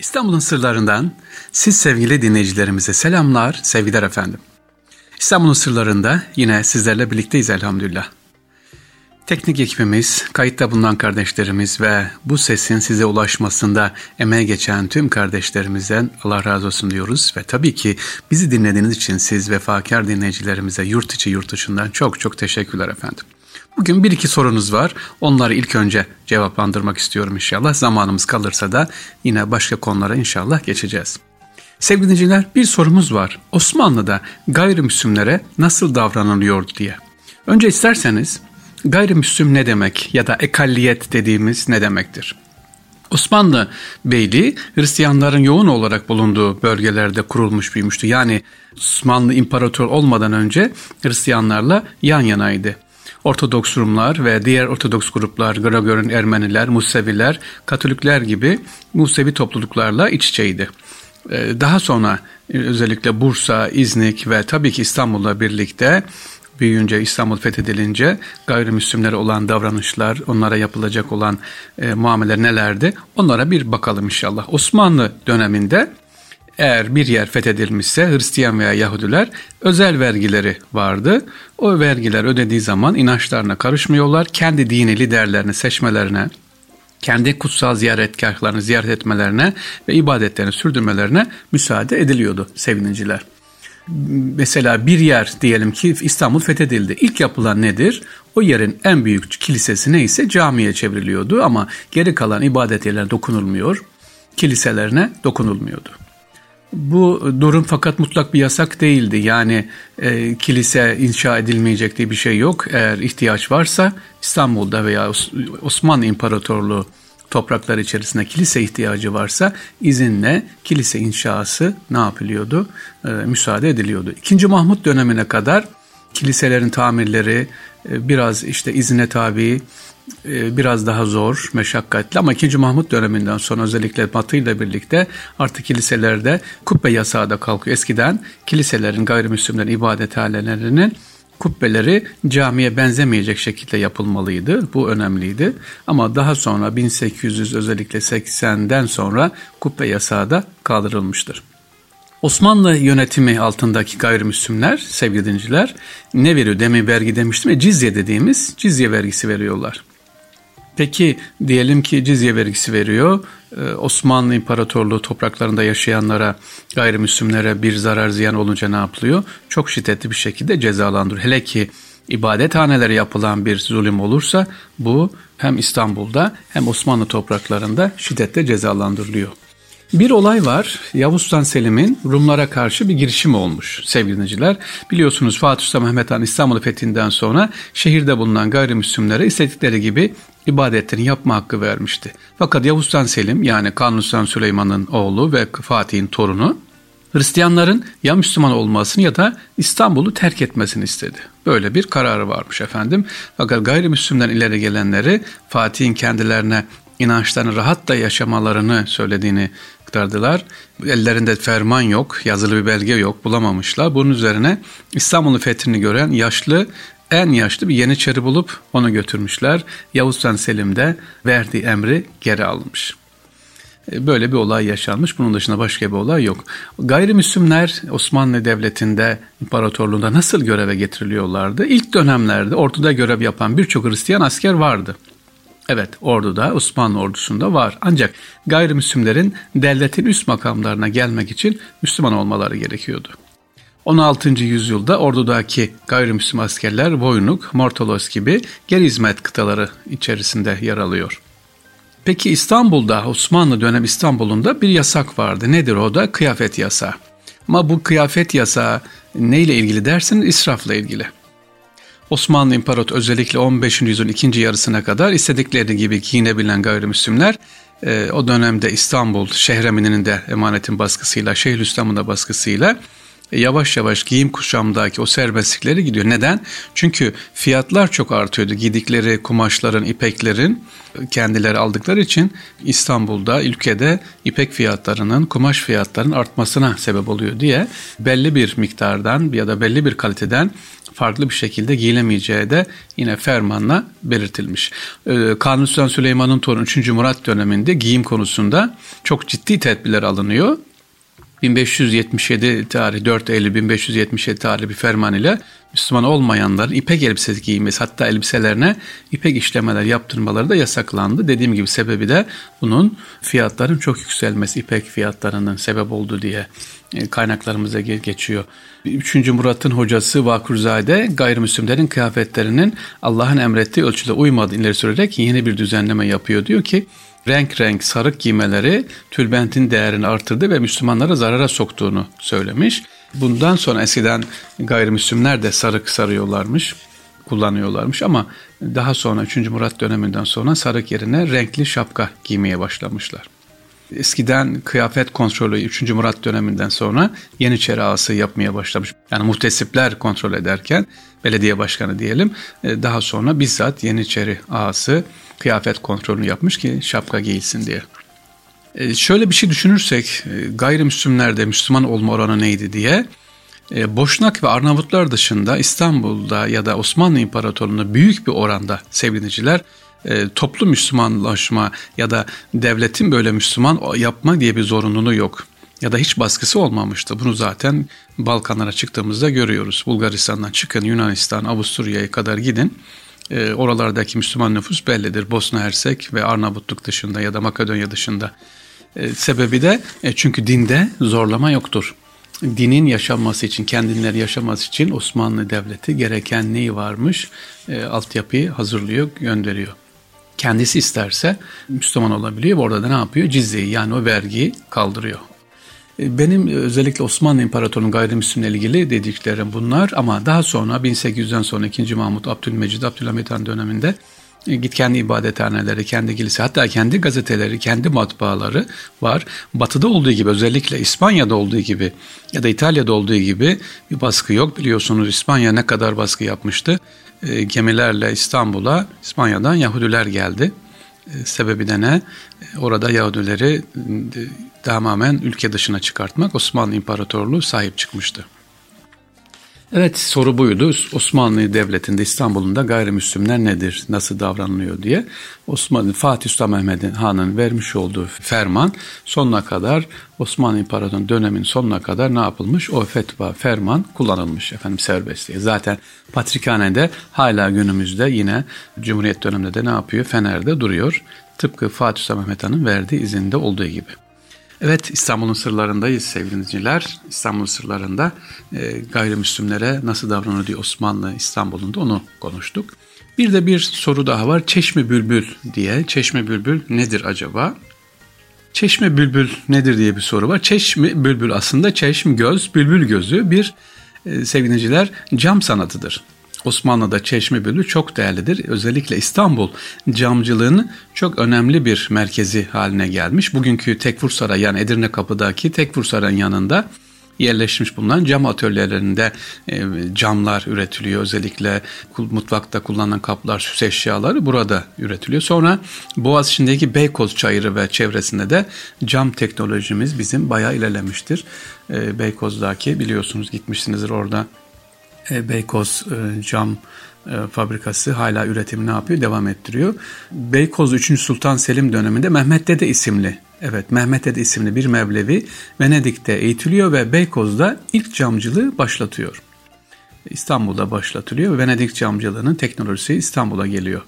İstanbul'un sırlarından siz sevgili dinleyicilerimize selamlar, sevgiler efendim. İstanbul'un sırlarında yine sizlerle birlikteyiz elhamdülillah. Teknik ekibimiz, kayıtta bulunan kardeşlerimiz ve bu sesin size ulaşmasında emeğe geçen tüm kardeşlerimizden Allah razı olsun diyoruz. Ve tabii ki bizi dinlediğiniz için siz vefakar dinleyicilerimize yurt içi yurt dışından çok çok teşekkürler efendim. Bugün bir iki sorunuz var. Onları ilk önce cevaplandırmak istiyorum inşallah. Zamanımız kalırsa da yine başka konulara inşallah geçeceğiz. Sevgili dinleyiciler bir sorumuz var. Osmanlı'da gayrimüslimlere nasıl davranılıyordu diye. Önce isterseniz gayrimüslim ne demek ya da ekalliyet dediğimiz ne demektir? Osmanlı Beyliği Hristiyanların yoğun olarak bulunduğu bölgelerde kurulmuş büyümüştü. Yani Osmanlı İmparator olmadan önce Hristiyanlarla yan yanaydı. Ortodoks Rumlar ve diğer Ortodoks gruplar, Gregor'un Ermeniler, Museviler, Katolikler gibi Musevi topluluklarla iç içeydi. Ee, daha sonra e, özellikle Bursa, İznik ve tabii ki İstanbul'la birlikte büyüyünce İstanbul fethedilince gayrimüslimlere olan davranışlar, onlara yapılacak olan e, muameleler nelerdi? Onlara bir bakalım inşallah. Osmanlı döneminde eğer bir yer fethedilmişse Hristiyan veya Yahudiler özel vergileri vardı. O vergiler ödediği zaman inançlarına karışmıyorlar. Kendi dini liderlerini seçmelerine, kendi kutsal ziyaretgahlarını ziyaret etmelerine ve ibadetlerini sürdürmelerine müsaade ediliyordu sevininciler. Mesela bir yer diyelim ki İstanbul fethedildi. İlk yapılan nedir? O yerin en büyük kilisesi neyse camiye çevriliyordu ama geri kalan ibadet yerlerine dokunulmuyor, kiliselerine dokunulmuyordu. Bu durum fakat mutlak bir yasak değildi. Yani e, kilise inşa edilmeyecek diye bir şey yok. Eğer ihtiyaç varsa İstanbul'da veya Osmanlı İmparatorluğu topraklar içerisinde kilise ihtiyacı varsa izinle kilise inşası ne yapılıyordu? E, müsaade ediliyordu. İkinci Mahmut dönemine kadar kiliselerin tamirleri e, biraz işte izine tabi biraz daha zor, meşakkatli ama 2. Mahmut döneminden sonra özellikle Batı ile birlikte artık kiliselerde kubbe yasağı da kalkıyor. Eskiden kiliselerin gayrimüslimlerin ibadethanelerinin kubbeleri camiye benzemeyecek şekilde yapılmalıydı. Bu önemliydi. Ama daha sonra 1800 özellikle 80'den sonra kubbe yasağı da kaldırılmıştır. Osmanlı yönetimi altındaki gayrimüslimler, sevgili dinciler ne veriyor? Demin vergi demiştim ya cizye dediğimiz cizye vergisi veriyorlar. Peki diyelim ki cizye vergisi veriyor. Ee, Osmanlı İmparatorluğu topraklarında yaşayanlara, gayrimüslimlere bir zarar ziyan olunca ne yapılıyor? Çok şiddetli bir şekilde cezalandırıyor. Hele ki ibadethanelere yapılan bir zulüm olursa bu hem İstanbul'da hem Osmanlı topraklarında şiddetle cezalandırılıyor. Bir olay var. Yavuz Sultan Selim'in Rumlara karşı bir girişim olmuş sevgili dinleyiciler. Biliyorsunuz Fatih Sultan Mehmet Han İstanbul'u fethinden sonra şehirde bulunan gayrimüslimlere istedikleri gibi ibadetlerini yapma hakkı vermişti. Fakat Yavuz Sultan Selim yani Kanuni Sultan Süleyman'ın oğlu ve Fatih'in torunu Hristiyanların ya Müslüman olmasını ya da İstanbul'u terk etmesini istedi. Böyle bir kararı varmış efendim. Fakat gayrimüslimden ileri gelenleri Fatih'in kendilerine inançlarını rahatla yaşamalarını söylediğini aktardılar. Ellerinde ferman yok, yazılı bir belge yok, bulamamışlar. Bunun üzerine İstanbul'un fethini gören yaşlı en yaşlı bir yeniçeri bulup onu götürmüşler. Yavuz Sultan Selim de verdiği emri geri almış. E, böyle bir olay yaşanmış. Bunun dışında başka bir olay yok. Gayrimüslimler Osmanlı Devleti'nde, imparatorluğunda nasıl göreve getiriliyorlardı? İlk dönemlerde orduda görev yapan birçok Hristiyan asker vardı. Evet orduda Osmanlı ordusunda var. Ancak gayrimüslimlerin devletin üst makamlarına gelmek için Müslüman olmaları gerekiyordu. 16. yüzyılda ordudaki gayrimüslim askerler Voynuk, Mortolos gibi geri hizmet kıtaları içerisinde yer alıyor. Peki İstanbul'da, Osmanlı dönem İstanbul'unda bir yasak vardı. Nedir o da? Kıyafet yasağı. Ama bu kıyafet yasağı neyle ilgili dersin? İsrafla ilgili. Osmanlı İmparator özellikle 15. yüzyılın ikinci yarısına kadar istedikleri gibi giyinebilen gayrimüslimler e, o dönemde İstanbul Şehremini'nin de emanetin baskısıyla, Şeyhülislam'ın da baskısıyla yavaş yavaş giyim kuşamdaki o serbestlikleri gidiyor. Neden? Çünkü fiyatlar çok artıyordu. Giydikleri kumaşların, ipeklerin kendileri aldıkları için İstanbul'da, ülkede ipek fiyatlarının, kumaş fiyatlarının artmasına sebep oluyor diye belli bir miktardan ya da belli bir kaliteden farklı bir şekilde giyilemeyeceği de yine fermanla belirtilmiş. Ee, Kanuni Sultan Süleyman'ın torunu 3. Murat döneminde giyim konusunda çok ciddi tedbirler alınıyor. 1577 tarih 4 Eylül 1577 tarihli bir ferman ile Müslüman olmayanların ipek elbise giymesi hatta elbiselerine ipek işlemeler yaptırmaları da yasaklandı. Dediğim gibi sebebi de bunun fiyatların çok yükselmesi ipek fiyatlarının sebep oldu diye e, kaynaklarımıza geçiyor. 3. Murat'ın hocası Vakurzade gayrimüslimlerin kıyafetlerinin Allah'ın emrettiği ölçüde uymadığını ileri sürerek yeni bir düzenleme yapıyor. Diyor ki renk renk sarık giymeleri tülbentin değerini artırdı ve Müslümanlara zarara soktuğunu söylemiş. Bundan sonra eskiden gayrimüslimler de sarık sarıyorlarmış, kullanıyorlarmış ama daha sonra 3. Murat döneminden sonra sarık yerine renkli şapka giymeye başlamışlar. Eskiden kıyafet kontrolü 3. Murat döneminden sonra Yeniçeri ağası yapmaya başlamış. Yani muhtesipler kontrol ederken belediye başkanı diyelim e, daha sonra bizzat Yeniçeri ağası kıyafet kontrolünü yapmış ki şapka giyilsin diye. E, şöyle bir şey düşünürsek e, gayrimüslimlerde Müslüman olma oranı neydi diye Boşnak ve Arnavutlar dışında İstanbul'da ya da Osmanlı İmparatorluğu'nda büyük bir oranda sevgiliciler e, toplu Müslümanlaşma ya da devletin böyle Müslüman yapma diye bir zorunluluğu yok. Ya da hiç baskısı olmamıştı. Bunu zaten Balkanlara çıktığımızda görüyoruz. Bulgaristan'dan çıkın Yunanistan, Avusturya'ya kadar gidin. E, oralardaki Müslüman nüfus bellidir. Bosna Hersek ve Arnavutluk dışında ya da Makedonya dışında. E, sebebi de e, çünkü dinde zorlama yoktur dinin yaşanması için, kendileri yaşaması için Osmanlı Devleti gereken neyi varmış e, altyapıyı hazırlıyor, gönderiyor kendisi isterse Müslüman olabiliyor orada da ne yapıyor? Cizyeyi yani o vergiyi kaldırıyor. E, benim özellikle Osmanlı İmparatorluğu'nun gayrimüslimle ilgili dediklerim bunlar ama daha sonra 1800'den sonra 2. Mahmut Abdülmecid Abdülhamit Han döneminde e, git kendi ibadethaneleri, kendi kilise hatta kendi gazeteleri, kendi matbaaları var. Batı'da olduğu gibi özellikle İspanya'da olduğu gibi ya da İtalya'da olduğu gibi bir baskı yok. Biliyorsunuz İspanya ne kadar baskı yapmıştı. E, gemilerle İstanbul'a İspanya'dan Yahudiler geldi. E, sebebi de ne? E, orada Yahudileri tamamen ülke dışına çıkartmak Osmanlı İmparatorluğu sahip çıkmıştı. Evet soru buydu. Osmanlı Devleti'nde İstanbul'un da gayrimüslimler nedir, nasıl davranılıyor diye. Osmanlı Fatih Sultan Mehmet Han'ın vermiş olduğu ferman sonuna kadar Osmanlı İmparatorluğu dönemin sonuna kadar ne yapılmış? O fetva, ferman kullanılmış efendim serbestliğe. Zaten Patrikhane'de hala günümüzde yine Cumhuriyet döneminde de ne yapıyor? Fener'de duruyor. Tıpkı Fatih Sultan Mehmet Han'ın verdiği izinde olduğu gibi. Evet İstanbul'un sırlarındayız sevgili dinleyiciler. İstanbul'un sırlarında e, gayrimüslimlere nasıl davranıyor diye Osmanlı İstanbul'un da onu konuştuk. Bir de bir soru daha var. Çeşme Bülbül diye. Çeşme Bülbül nedir acaba? Çeşme Bülbül nedir diye bir soru var. Çeşme Bülbül aslında çeşm göz, bülbül gözü bir e, sevgiliciler cam sanatıdır. Osmanlı'da çeşme bölü çok değerlidir. Özellikle İstanbul camcılığının çok önemli bir merkezi haline gelmiş. Bugünkü Tekfur Sarayı yani Edirne Kapı'daki Tekfur Sarayı'nın yanında yerleşmiş bulunan cam atölyelerinde e, camlar üretiliyor. Özellikle mutfakta kullanılan kaplar, süs eşyaları burada üretiliyor. Sonra Boğaziçi'ndeki Beykoz Çayırı ve çevresinde de cam teknolojimiz bizim bayağı ilerlemiştir. E, Beykoz'daki biliyorsunuz gitmişsinizdir orada Beykoz e, cam e, fabrikası hala üretimi ne yapıyor? Devam ettiriyor. Beykoz 3. Sultan Selim döneminde Mehmet Dede isimli Evet Mehmet Dede isimli bir Mevlevi Venedik'te eğitiliyor ve Beykoz'da ilk camcılığı başlatıyor. İstanbul'da başlatılıyor. Venedik camcılığının teknolojisi İstanbul'a geliyor.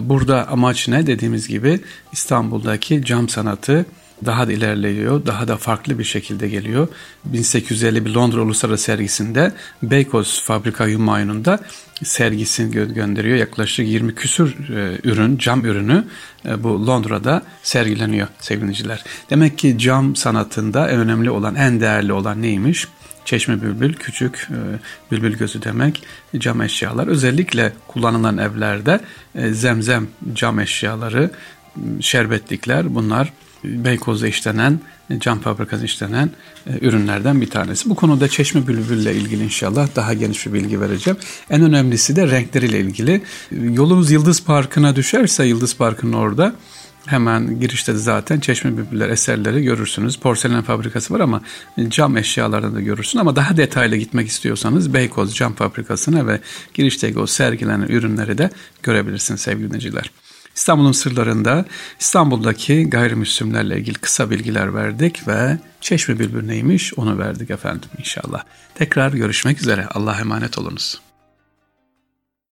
Burada amaç ne? Dediğimiz gibi İstanbul'daki cam sanatı daha da ilerliyor, daha da farklı bir şekilde geliyor. 1850 bir Londra Uluslararası Sergisi'nde Beykoz Fabrika Humayun'unda sergisini gö gönderiyor. Yaklaşık 20 küsür e, ürün, cam ürünü e, bu Londra'da sergileniyor sevgiliciler. Demek ki cam sanatında en önemli olan, en değerli olan neymiş? Çeşme bülbül, küçük e, bülbül gözü demek cam eşyalar. Özellikle kullanılan evlerde e, zemzem cam eşyaları, şerbetlikler bunlar Beykoz'da işlenen, cam fabrikası işlenen e, ürünlerden bir tanesi. Bu konuda Çeşme Bülbül ile ilgili inşallah daha geniş bir bilgi vereceğim. En önemlisi de renkleriyle ilgili. Yolunuz Yıldız Parkı'na düşerse Yıldız Parkı'nın orada Hemen girişte de zaten Çeşme Bülbüller eserleri görürsünüz. Porselen fabrikası var ama cam eşyalarını da görürsün. Ama daha detaylı gitmek istiyorsanız Beykoz Cam Fabrikası'na ve girişteki o sergilenen ürünleri de görebilirsiniz sevgili dinleyiciler. İstanbul'un sırlarında İstanbul'daki gayrimüslimlerle ilgili kısa bilgiler verdik ve Çeşme Bülbül neymiş onu verdik efendim inşallah. Tekrar görüşmek üzere. Allah'a emanet olunuz.